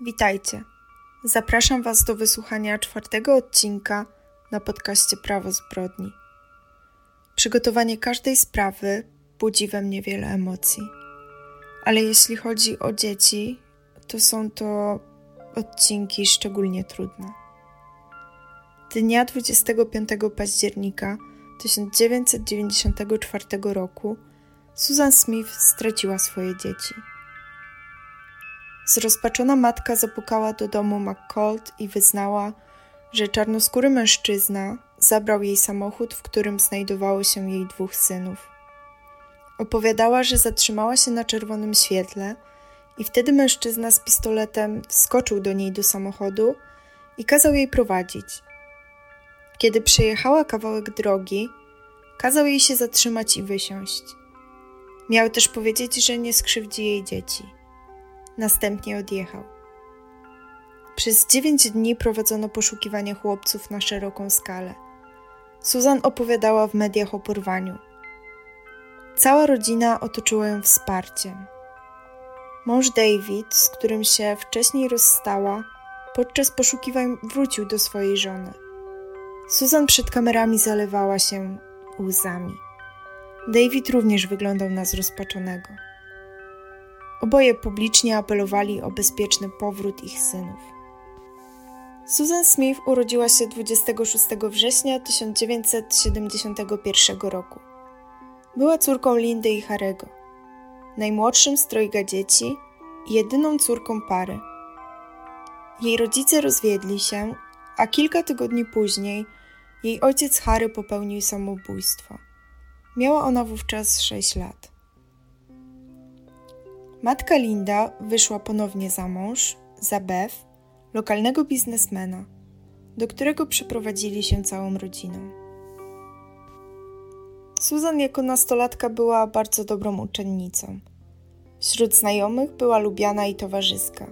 Witajcie. Zapraszam Was do wysłuchania czwartego odcinka na podcaście Prawo Zbrodni. Przygotowanie każdej sprawy budzi we mnie wiele emocji. Ale jeśli chodzi o dzieci, to są to odcinki szczególnie trudne. Dnia 25 października 1994 roku Susan Smith straciła swoje dzieci. Zrozpaczona matka zapukała do domu McCold i wyznała, że czarnoskóry mężczyzna zabrał jej samochód, w którym znajdowało się jej dwóch synów. Opowiadała, że zatrzymała się na czerwonym świetle i wtedy mężczyzna z pistoletem wskoczył do niej do samochodu i kazał jej prowadzić. Kiedy przejechała kawałek drogi, kazał jej się zatrzymać i wysiąść. Miał też powiedzieć, że nie skrzywdzi jej dzieci. Następnie odjechał. Przez dziewięć dni prowadzono poszukiwania chłopców na szeroką skalę. Susan opowiadała w mediach o porwaniu. Cała rodzina otoczyła ją wsparciem. Mąż David, z którym się wcześniej rozstała, podczas poszukiwań wrócił do swojej żony. Susan przed kamerami zalewała się łzami. David również wyglądał na zrozpaczonego. Oboje publicznie apelowali o bezpieczny powrót ich synów. Susan Smith urodziła się 26 września 1971 roku. Była córką Lindy i Harego, najmłodszym z trojga dzieci i jedyną córką pary. Jej rodzice rozwiedli się, a kilka tygodni później jej ojciec Harry popełnił samobójstwo. Miała ona wówczas 6 lat. Matka Linda wyszła ponownie za mąż, za Beth, lokalnego biznesmena, do którego przeprowadzili się całą rodziną. Susan jako nastolatka była bardzo dobrą uczennicą. Wśród znajomych była lubiana i towarzyska.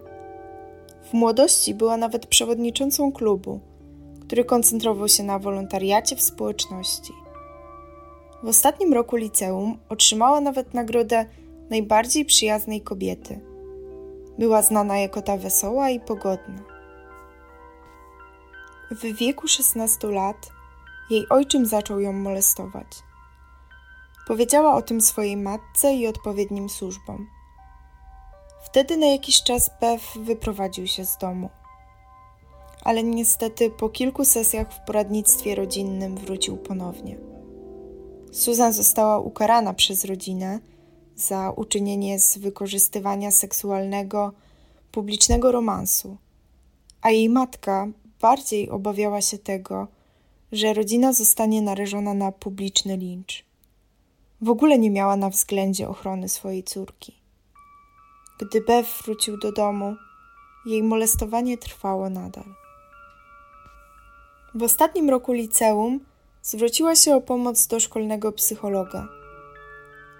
W młodości była nawet przewodniczącą klubu, który koncentrował się na wolontariacie w społeczności. W ostatnim roku liceum otrzymała nawet nagrodę najbardziej przyjaznej kobiety. Była znana jako ta wesoła i pogodna. W wieku 16 lat jej ojczym zaczął ją molestować. Powiedziała o tym swojej matce i odpowiednim służbom. Wtedy na jakiś czas Bev wyprowadził się z domu. Ale niestety po kilku sesjach w poradnictwie rodzinnym wrócił ponownie. Susan została ukarana przez rodzinę za uczynienie z wykorzystywania seksualnego publicznego romansu, a jej matka bardziej obawiała się tego, że rodzina zostanie narażona na publiczny lincz. W ogóle nie miała na względzie ochrony swojej córki. Gdy Bev wrócił do domu, jej molestowanie trwało nadal. W ostatnim roku liceum zwróciła się o pomoc do szkolnego psychologa.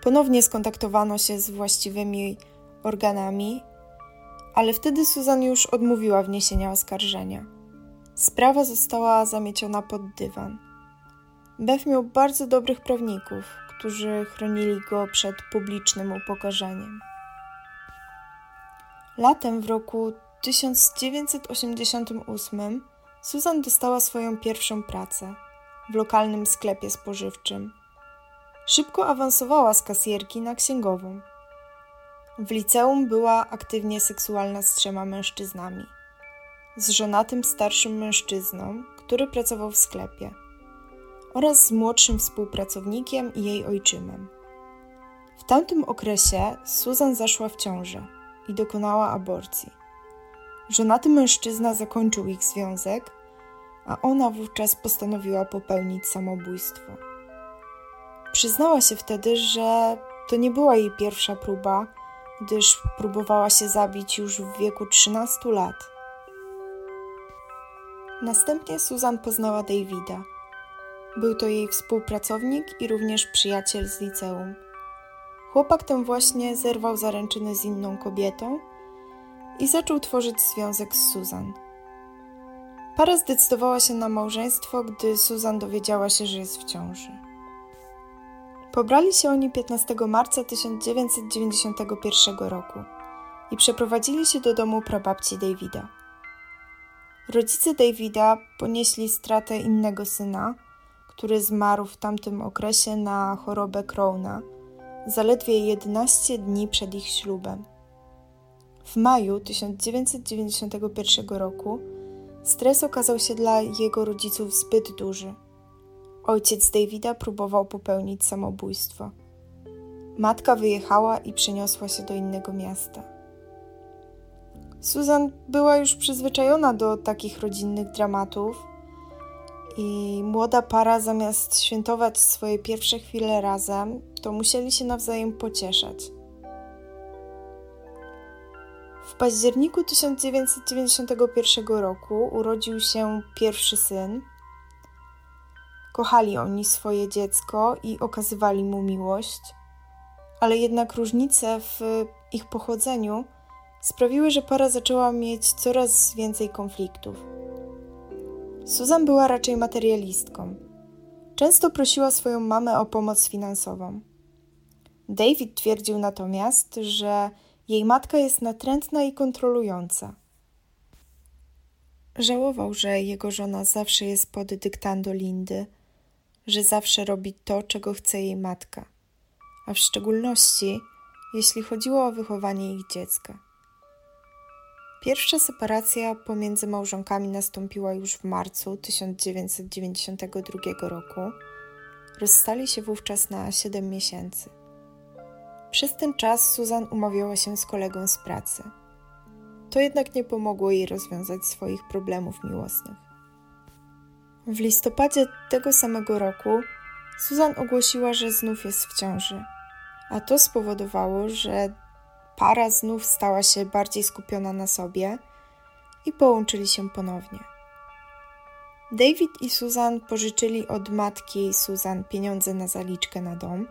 Ponownie skontaktowano się z właściwymi organami, ale wtedy Susan już odmówiła wniesienia oskarżenia. Sprawa została zamieciona pod dywan. Beth miał bardzo dobrych prawników, którzy chronili go przed publicznym upokorzeniem. Latem w roku 1988 Susan dostała swoją pierwszą pracę w lokalnym sklepie spożywczym Szybko awansowała z kasjerki na księgową. W liceum była aktywnie seksualna z trzema mężczyznami. Z żonatym starszym mężczyzną, który pracował w sklepie, oraz z młodszym współpracownikiem i jej ojczymem. W tamtym okresie Susan zaszła w ciążę i dokonała aborcji. Żonaty mężczyzna zakończył ich związek, a ona wówczas postanowiła popełnić samobójstwo. Przyznała się wtedy, że to nie była jej pierwsza próba, gdyż próbowała się zabić już w wieku 13 lat. Następnie Susan poznała Davida. Był to jej współpracownik i również przyjaciel z liceum. Chłopak ten właśnie zerwał zaręczyny z inną kobietą i zaczął tworzyć związek z Susan. Para zdecydowała się na małżeństwo, gdy Susan dowiedziała się, że jest w ciąży. Pobrali się oni 15 marca 1991 roku. i przeprowadzili się do domu prababci Davida. Rodzice Davida ponieśli stratę innego syna, który zmarł w tamtym okresie na chorobę Crowna, zaledwie 11 dni przed ich ślubem. W maju 1991 roku stres okazał się dla jego rodziców zbyt duży. Ojciec Davida próbował popełnić samobójstwo. Matka wyjechała i przeniosła się do innego miasta. Susan była już przyzwyczajona do takich rodzinnych dramatów i młoda para zamiast świętować swoje pierwsze chwile razem, to musieli się nawzajem pocieszać. W październiku 1991 roku urodził się pierwszy syn. Kochali oni swoje dziecko i okazywali mu miłość, ale jednak różnice w ich pochodzeniu sprawiły, że para zaczęła mieć coraz więcej konfliktów. Susan była raczej materialistką. Często prosiła swoją mamę o pomoc finansową. David twierdził natomiast, że jej matka jest natrętna i kontrolująca. Żałował, że jego żona zawsze jest pod dyktando Lindy, że zawsze robi to, czego chce jej matka, a w szczególności jeśli chodziło o wychowanie ich dziecka. Pierwsza separacja pomiędzy małżonkami nastąpiła już w marcu 1992 roku. Rozstali się wówczas na 7 miesięcy. Przez ten czas Susan umawiała się z kolegą z pracy. To jednak nie pomogło jej rozwiązać swoich problemów miłosnych. W listopadzie tego samego roku Susan ogłosiła, że znów jest w ciąży, a to spowodowało, że para znów stała się bardziej skupiona na sobie i połączyli się ponownie. David i Susan pożyczyli od matki Susan pieniądze na zaliczkę na dom.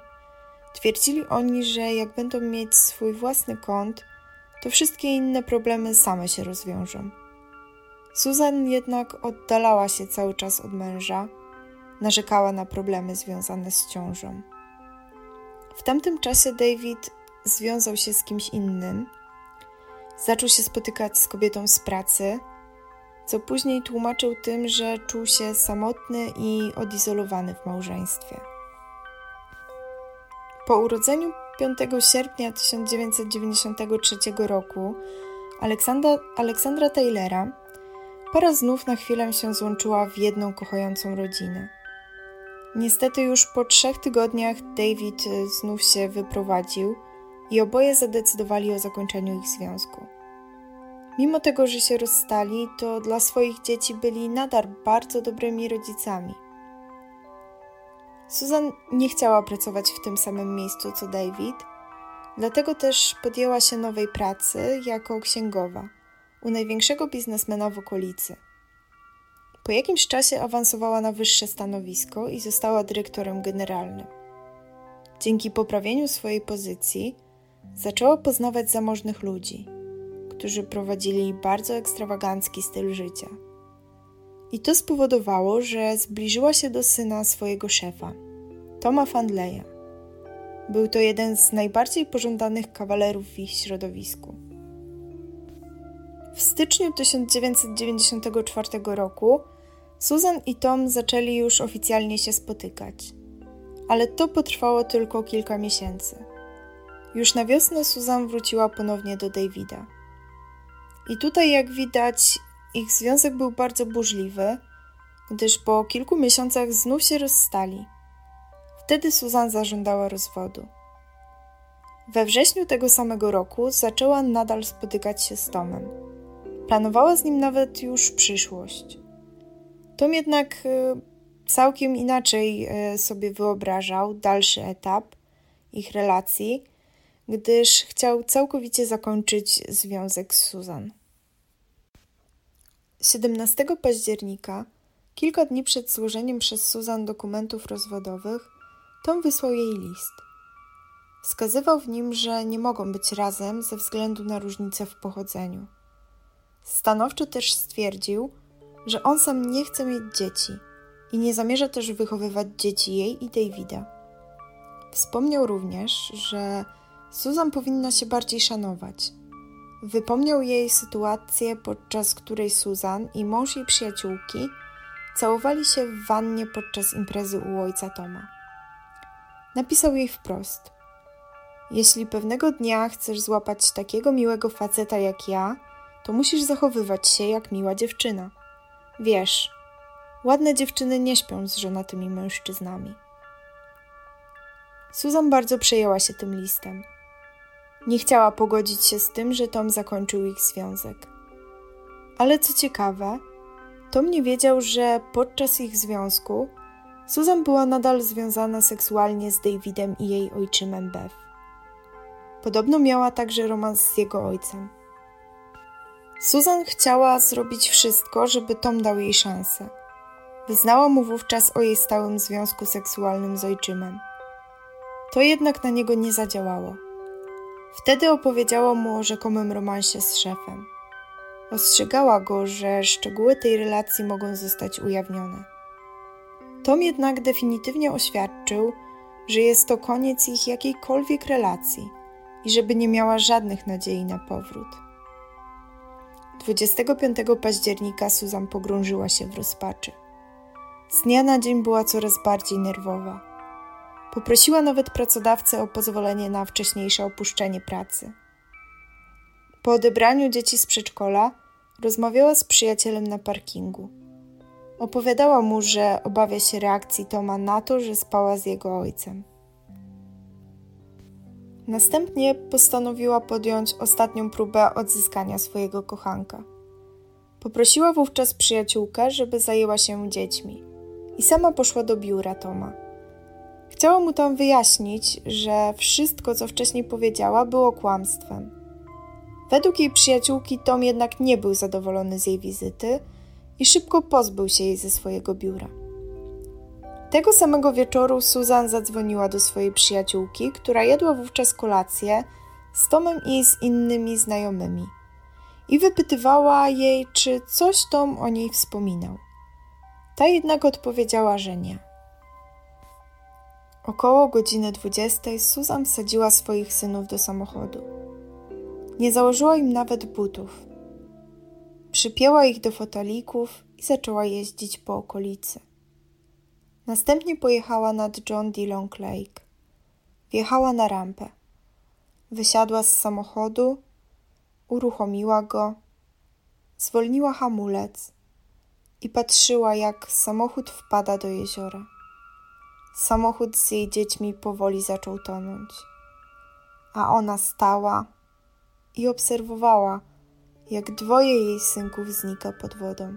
Twierdzili oni, że jak będą mieć swój własny kąt, to wszystkie inne problemy same się rozwiążą. Susan jednak oddalała się cały czas od męża, narzekała na problemy związane z ciążą. W tamtym czasie David związał się z kimś innym, zaczął się spotykać z kobietą z pracy, co później tłumaczył tym, że czuł się samotny i odizolowany w małżeństwie. Po urodzeniu 5 sierpnia 1993 roku Aleksandra, Aleksandra Taylora para znów na chwilę się złączyła w jedną kochającą rodzinę. Niestety już po trzech tygodniach David znów się wyprowadził i oboje zadecydowali o zakończeniu ich związku. Mimo tego, że się rozstali, to dla swoich dzieci byli nadal bardzo dobrymi rodzicami. Susan nie chciała pracować w tym samym miejscu co David, dlatego też podjęła się nowej pracy jako księgowa u największego biznesmena w okolicy. Po jakimś czasie awansowała na wyższe stanowisko i została dyrektorem generalnym. Dzięki poprawieniu swojej pozycji zaczęła poznawać zamożnych ludzi, którzy prowadzili bardzo ekstrawagancki styl życia. I to spowodowało, że zbliżyła się do syna swojego szefa, Toma Fandleya. Był to jeden z najbardziej pożądanych kawalerów w ich środowisku. W styczniu 1994 roku Susan i Tom zaczęli już oficjalnie się spotykać, ale to potrwało tylko kilka miesięcy. Już na wiosnę Susan wróciła ponownie do Davida. I tutaj, jak widać, ich związek był bardzo burzliwy, gdyż po kilku miesiącach znów się rozstali. Wtedy Susan zażądała rozwodu. We wrześniu tego samego roku zaczęła nadal spotykać się z Tomem. Planowała z nim nawet już przyszłość. Tom jednak e, całkiem inaczej e, sobie wyobrażał dalszy etap ich relacji gdyż chciał całkowicie zakończyć związek z Susan. 17 października, kilka dni przed złożeniem przez Susan dokumentów rozwodowych, Tom wysłał jej list. Wskazywał w nim, że nie mogą być razem ze względu na różnice w pochodzeniu. Stanowczo też stwierdził, że on sam nie chce mieć dzieci i nie zamierza też wychowywać dzieci jej i Davida. Wspomniał również, że Susan powinna się bardziej szanować, wypomniał jej sytuację, podczas której Susan i mąż jej przyjaciółki całowali się w wannie podczas imprezy u ojca Toma. Napisał jej wprost: Jeśli pewnego dnia chcesz złapać takiego miłego faceta jak ja, to musisz zachowywać się jak miła dziewczyna. Wiesz, ładne dziewczyny nie śpią z żonatymi mężczyznami. Susan bardzo przejęła się tym listem. Nie chciała pogodzić się z tym, że Tom zakończył ich związek. Ale co ciekawe, Tom nie wiedział, że podczas ich związku Susan była nadal związana seksualnie z Davidem i jej ojczymem Beth. Podobno miała także romans z jego ojcem. Susan chciała zrobić wszystko, żeby Tom dał jej szansę. Wyznała mu wówczas o jej stałym związku seksualnym z ojczymem. To jednak na niego nie zadziałało. Wtedy opowiedziała mu o rzekomym romansie z szefem. Ostrzegała go, że szczegóły tej relacji mogą zostać ujawnione. Tom jednak definitywnie oświadczył, że jest to koniec ich jakiejkolwiek relacji i żeby nie miała żadnych nadziei na powrót. 25 października Susan pogrążyła się w rozpaczy. Z dnia na dzień była coraz bardziej nerwowa. Poprosiła nawet pracodawcę o pozwolenie na wcześniejsze opuszczenie pracy. Po odebraniu dzieci z przedszkola rozmawiała z przyjacielem na parkingu. Opowiadała mu, że obawia się reakcji Toma na to, że spała z jego ojcem. Następnie postanowiła podjąć ostatnią próbę odzyskania swojego kochanka. Poprosiła wówczas przyjaciółkę, żeby zajęła się dziećmi i sama poszła do biura Toma. Chciała mu tam wyjaśnić, że wszystko, co wcześniej powiedziała, było kłamstwem. Według jej przyjaciółki Tom jednak nie był zadowolony z jej wizyty i szybko pozbył się jej ze swojego biura. Tego samego wieczoru Susan zadzwoniła do swojej przyjaciółki, która jadła wówczas kolację z Tomem i z innymi znajomymi i wypytywała jej, czy coś Tom o niej wspominał. Ta jednak odpowiedziała, że nie. Około godziny 20 Susan wsadziła swoich synów do samochodu. Nie założyła im nawet butów. Przypięła ich do fotelików i zaczęła jeździć po okolicy. Następnie pojechała nad John Dillon Lake. Wjechała na rampę. Wysiadła z samochodu, uruchomiła go, zwolniła hamulec i patrzyła, jak samochód wpada do jeziora. Samochód z jej dziećmi powoli zaczął tonąć, a ona stała i obserwowała, jak dwoje jej synków znika pod wodą.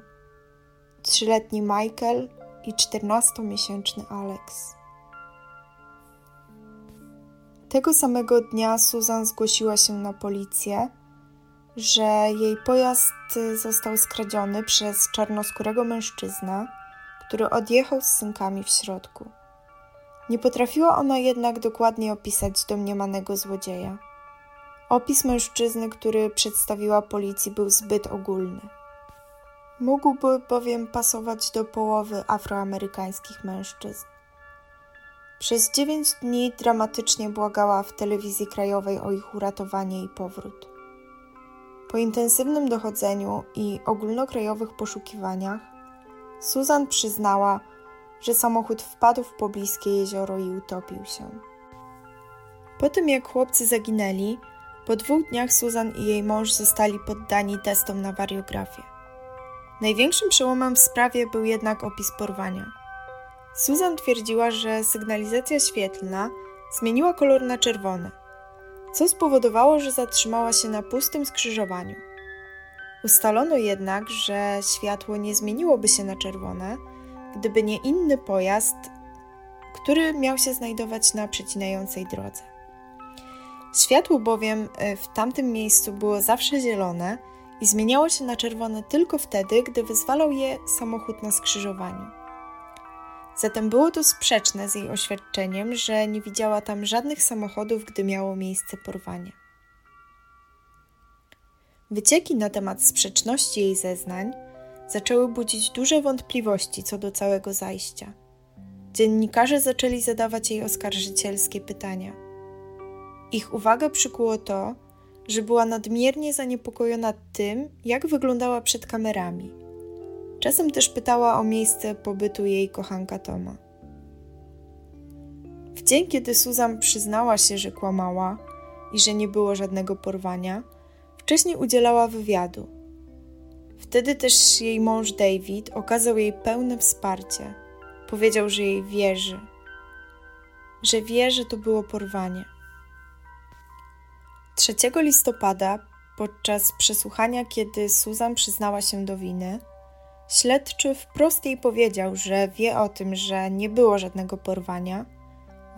Trzyletni Michael i czternastomiesięczny Alex. Tego samego dnia Susan zgłosiła się na policję, że jej pojazd został skradziony przez czarnoskórego mężczyznę, który odjechał z synkami w środku. Nie potrafiła ona jednak dokładnie opisać domniemanego złodzieja. Opis mężczyzny, który przedstawiła policji, był zbyt ogólny. Mógłby bowiem pasować do połowy afroamerykańskich mężczyzn. Przez dziewięć dni dramatycznie błagała w telewizji krajowej o ich uratowanie i powrót. Po intensywnym dochodzeniu i ogólnokrajowych poszukiwaniach, Susan przyznała, że samochód wpadł w pobliskie jezioro i utopił się. Po tym jak chłopcy zaginęli, po dwóch dniach Susan i jej mąż zostali poddani testom na wariografię. Największym przełomem w sprawie był jednak opis porwania. Susan twierdziła, że sygnalizacja świetlna zmieniła kolor na czerwony, co spowodowało, że zatrzymała się na pustym skrzyżowaniu. Ustalono jednak, że światło nie zmieniłoby się na czerwone, gdyby nie inny pojazd, który miał się znajdować na przecinającej drodze. Światło bowiem e, w tamtym miejscu było zawsze zielone i zmieniało się na czerwone tylko wtedy, gdy wyzwalał je samochód na skrzyżowaniu. Zatem było to sprzeczne z jej oświadczeniem, że nie widziała tam żadnych samochodów, gdy miało miejsce porwanie. Wycieki na temat sprzeczności jej zeznań zaczęły budzić duże wątpliwości co do całego zajścia. Dziennikarze zaczęli zadawać jej oskarżycielskie pytania. Ich uwagę przykuło to, że była nadmiernie zaniepokojona tym, jak wyglądała przed kamerami. Czasem też pytała o miejsce pobytu jej kochanka Toma. W dzień, kiedy Susan przyznała się, że kłamała i że nie było żadnego porwania, wcześniej udzielała wywiadu. Wtedy też jej mąż David okazał jej pełne wsparcie. Powiedział, że jej wierzy, że wie, że to było porwanie. 3 listopada, podczas przesłuchania, kiedy Susan przyznała się do winy, śledczy wprost jej powiedział, że wie o tym, że nie było żadnego porwania.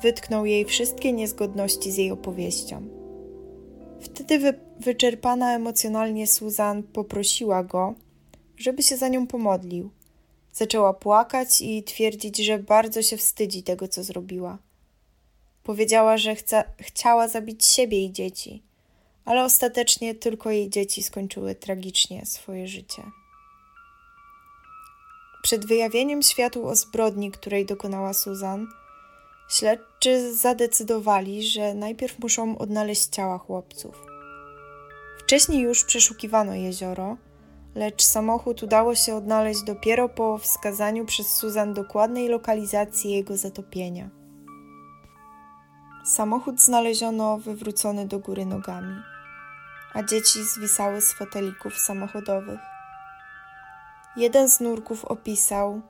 Wytknął jej wszystkie niezgodności z jej opowieścią. Wtedy wy, wyczerpana emocjonalnie Susan poprosiła go, żeby się za nią pomodlił. Zaczęła płakać i twierdzić, że bardzo się wstydzi tego, co zrobiła. Powiedziała, że chciała zabić siebie i dzieci, ale ostatecznie tylko jej dzieci skończyły tragicznie swoje życie. Przed wyjawieniem światu o zbrodni, której dokonała Susan, śledczy zadecydowali, że najpierw muszą odnaleźć ciała chłopców. Wcześniej już przeszukiwano jezioro, lecz samochód udało się odnaleźć dopiero po wskazaniu przez Susan dokładnej lokalizacji jego zatopienia. Samochód znaleziono wywrócony do góry nogami, a dzieci zwisały z fotelików samochodowych. Jeden z nurków opisał,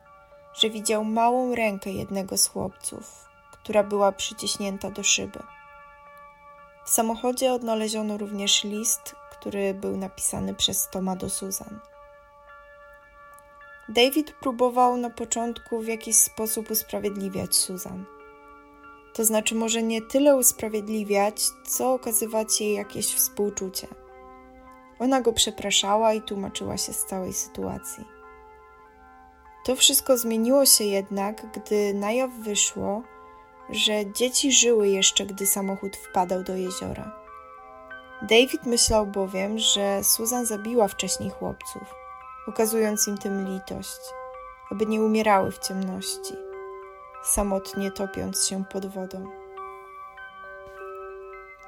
że widział małą rękę jednego z chłopców, która była przyciśnięta do szyby. W samochodzie odnaleziono również list, który był napisany przez Toma do Susan. David próbował na początku w jakiś sposób usprawiedliwiać Susan. To znaczy, może nie tyle usprawiedliwiać, co okazywać jej jakieś współczucie. Ona go przepraszała i tłumaczyła się z całej sytuacji. To wszystko zmieniło się jednak, gdy na jaw wyszło, że dzieci żyły jeszcze, gdy samochód wpadał do jeziora. David myślał bowiem, że Susan zabiła wcześniej chłopców, okazując im tym litość, aby nie umierały w ciemności, samotnie topiąc się pod wodą.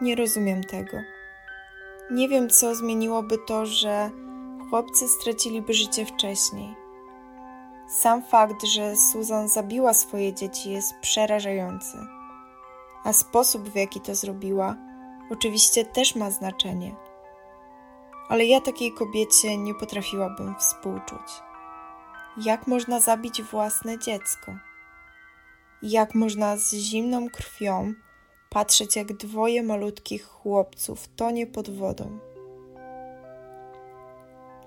Nie rozumiem tego. Nie wiem, co zmieniłoby to, że chłopcy straciliby życie wcześniej. Sam fakt, że Susan zabiła swoje dzieci, jest przerażający, a sposób, w jaki to zrobiła, oczywiście też ma znaczenie. Ale ja takiej kobiecie nie potrafiłabym współczuć. Jak można zabić własne dziecko? Jak można z zimną krwią patrzeć, jak dwoje malutkich chłopców tonie pod wodą?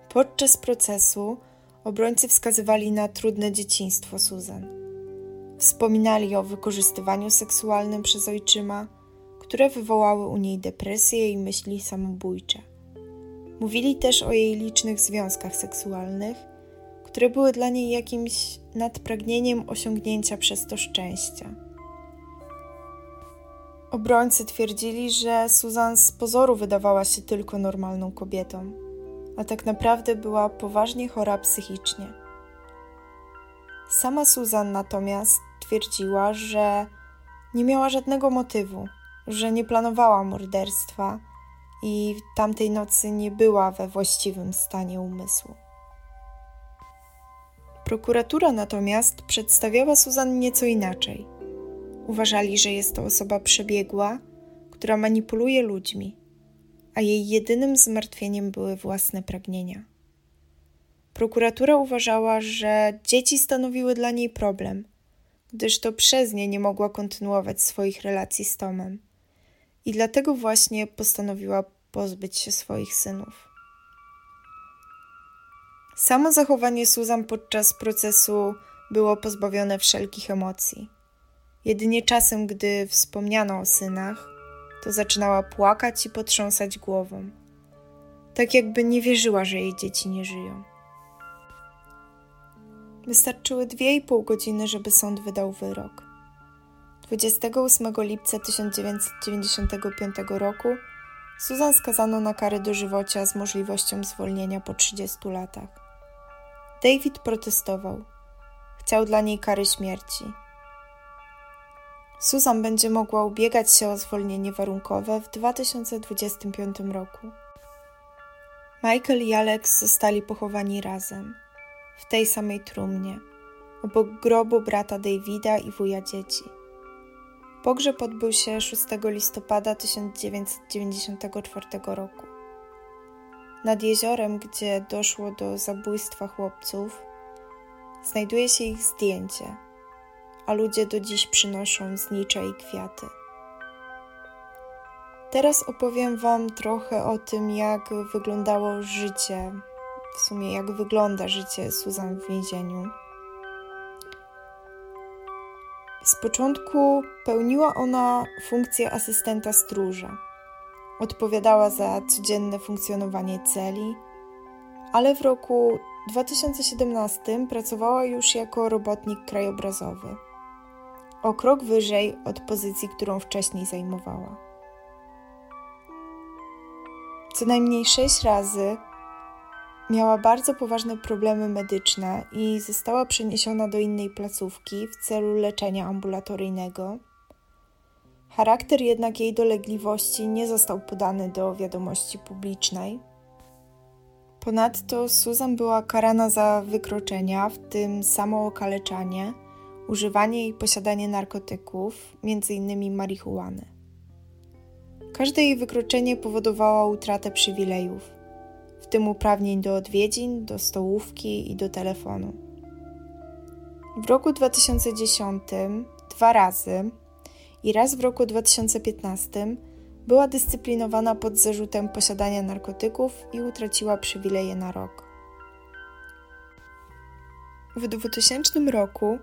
Podczas procesu obrońcy wskazywali na trudne dzieciństwo Susan. Wspominali o wykorzystywaniu seksualnym przez ojczyma, które wywołały u niej depresję i myśli samobójcze. Mówili też o jej licznych związkach seksualnych, które były dla niej jakimś nadpragnieniem osiągnięcia przez to szczęścia. Obrońcy twierdzili, że Susan z pozoru wydawała się tylko normalną kobietą, a tak naprawdę była poważnie chora psychicznie. Sama Susan natomiast twierdziła, że nie miała żadnego motywu, że nie planowała morderstwa i tamtej nocy nie była we właściwym stanie umysłu. Prokuratura natomiast przedstawiała Susan nieco inaczej. Uważali, że jest to osoba przebiegła, która manipuluje ludźmi, a jej jedynym zmartwieniem były własne pragnienia. Prokuratura uważała, że dzieci stanowiły dla niej problem, gdyż to przez nie nie mogła kontynuować swoich relacji z Tomem i dlatego właśnie postanowiła pozbyć się swoich synów. Samo zachowanie Susan podczas procesu było pozbawione wszelkich emocji. Jedynie czasem, gdy wspomniano o synach, to zaczynała płakać i potrząsać głową, tak jakby nie wierzyła, że jej dzieci nie żyją. Wystarczyły dwie i pół godziny, żeby sąd wydał wyrok. 28 lipca 1995 roku Susan skazano na karę dożywocia z możliwością zwolnienia po 30 latach. David protestował. Chciał dla niej kary śmierci. Susan będzie mogła ubiegać się o zwolnienie warunkowe w 2025 roku. Michael i Alex zostali pochowani razem, w tej samej trumnie, obok grobu brata Davida i wuja dzieci. Pogrzeb odbył się 6 listopada 1994 roku. Nad jeziorem, gdzie doszło do zabójstwa chłopców, znajduje się ich zdjęcie, a ludzie do dziś przynoszą znicze i kwiaty. Teraz opowiem Wam trochę o tym, jak wyglądało życie, w sumie jak wygląda życie Susan w więzieniu. Z początku pełniła ona funkcję asystenta stróża. Odpowiadała za codzienne funkcjonowanie celi, ale w roku 2017 pracowała już jako robotnik krajobrazowy. O krok wyżej od pozycji, którą wcześniej zajmowała. Co najmniej sześć razy miała bardzo poważne problemy medyczne i została przeniesiona do innej placówki w celu leczenia ambulatoryjnego. Charakter jednak jej dolegliwości nie został podany do wiadomości publicznej. Ponadto Susan była karana za wykroczenia, w tym samookaleczanie, używanie i posiadanie narkotyków, m.in. marihuany. Każde jej wykroczenie powodowało utratę przywilejów, w tym uprawnień do odwiedzin, do stołówki i do telefonu. W roku 2010 dwa razy i raz w roku 2015 była dyscyplinowana pod zarzutem posiadania narkotyków i utraciła przywileje na rok. W 2000 roku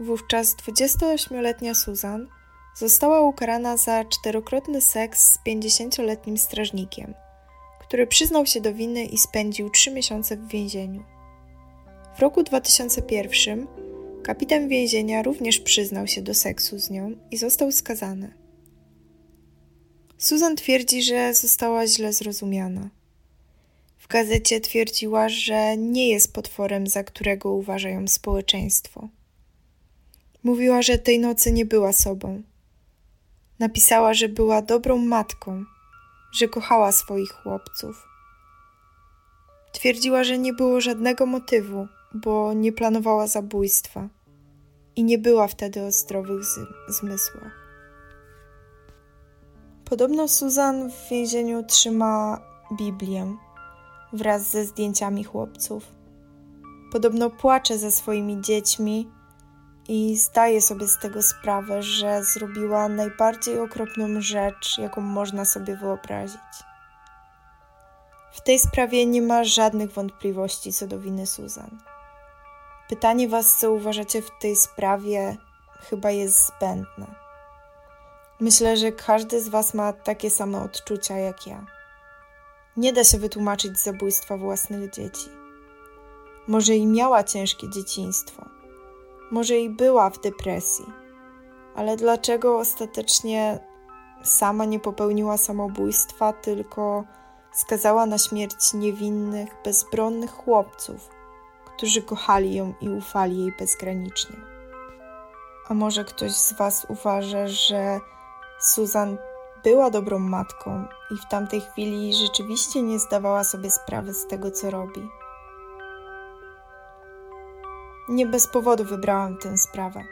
wówczas 28-letnia Susan została ukarana za czterokrotny seks z 50-letnim strażnikiem, który przyznał się do winy i spędził trzy miesiące w więzieniu. W roku 2001 kapitan więzienia również przyznał się do seksu z nią i został skazany. Susan twierdzi, że została źle zrozumiana. W gazecie twierdziła, że nie jest potworem, za którego uważa ją społeczeństwo. Mówiła, że tej nocy nie była sobą Napisała, że była dobrą matką, że kochała swoich chłopców. Twierdziła, że nie było żadnego motywu, bo nie planowała zabójstwa i nie była wtedy o zdrowych zmysłach. Podobno Susan w więzieniu trzyma Biblię wraz ze zdjęciami chłopców. Podobno płacze ze swoimi dziećmi i zdaje sobie z tego sprawę, że zrobiła najbardziej okropną rzecz, jaką można sobie wyobrazić. W tej sprawie nie ma żadnych wątpliwości co do winy Susan. Pytanie Was, co uważacie w tej sprawie, chyba jest zbędne. Myślę, że każdy z Was ma takie same odczucia jak ja. Nie da się wytłumaczyć zabójstwa własnych dzieci. Może i miała ciężkie dzieciństwo może i była w depresji, ale dlaczego ostatecznie sama nie popełniła samobójstwa, tylko skazała na śmierć niewinnych, bezbronnych chłopców, którzy kochali ją i ufali jej bezgranicznie? A może ktoś z Was uważa, że Susan była dobrą matką i w tamtej chwili rzeczywiście nie zdawała sobie sprawy z tego, co robi? Nie bez powodu wybrałam tę sprawę.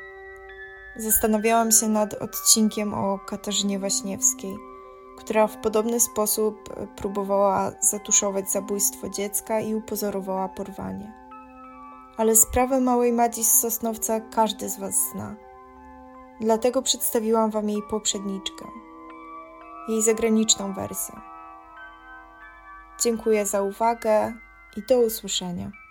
Zastanawiałam się nad odcinkiem o Katarzynie Waśniewskiej, która w podobny sposób próbowała zatuszować zabójstwo dziecka i upozorowała porwanie. Ale sprawę małej Madzi z Sosnowca każdy z Was zna. Dlatego przedstawiłam Wam jej poprzedniczkę, jej zagraniczną wersję. Dziękuję za uwagę i do usłyszenia.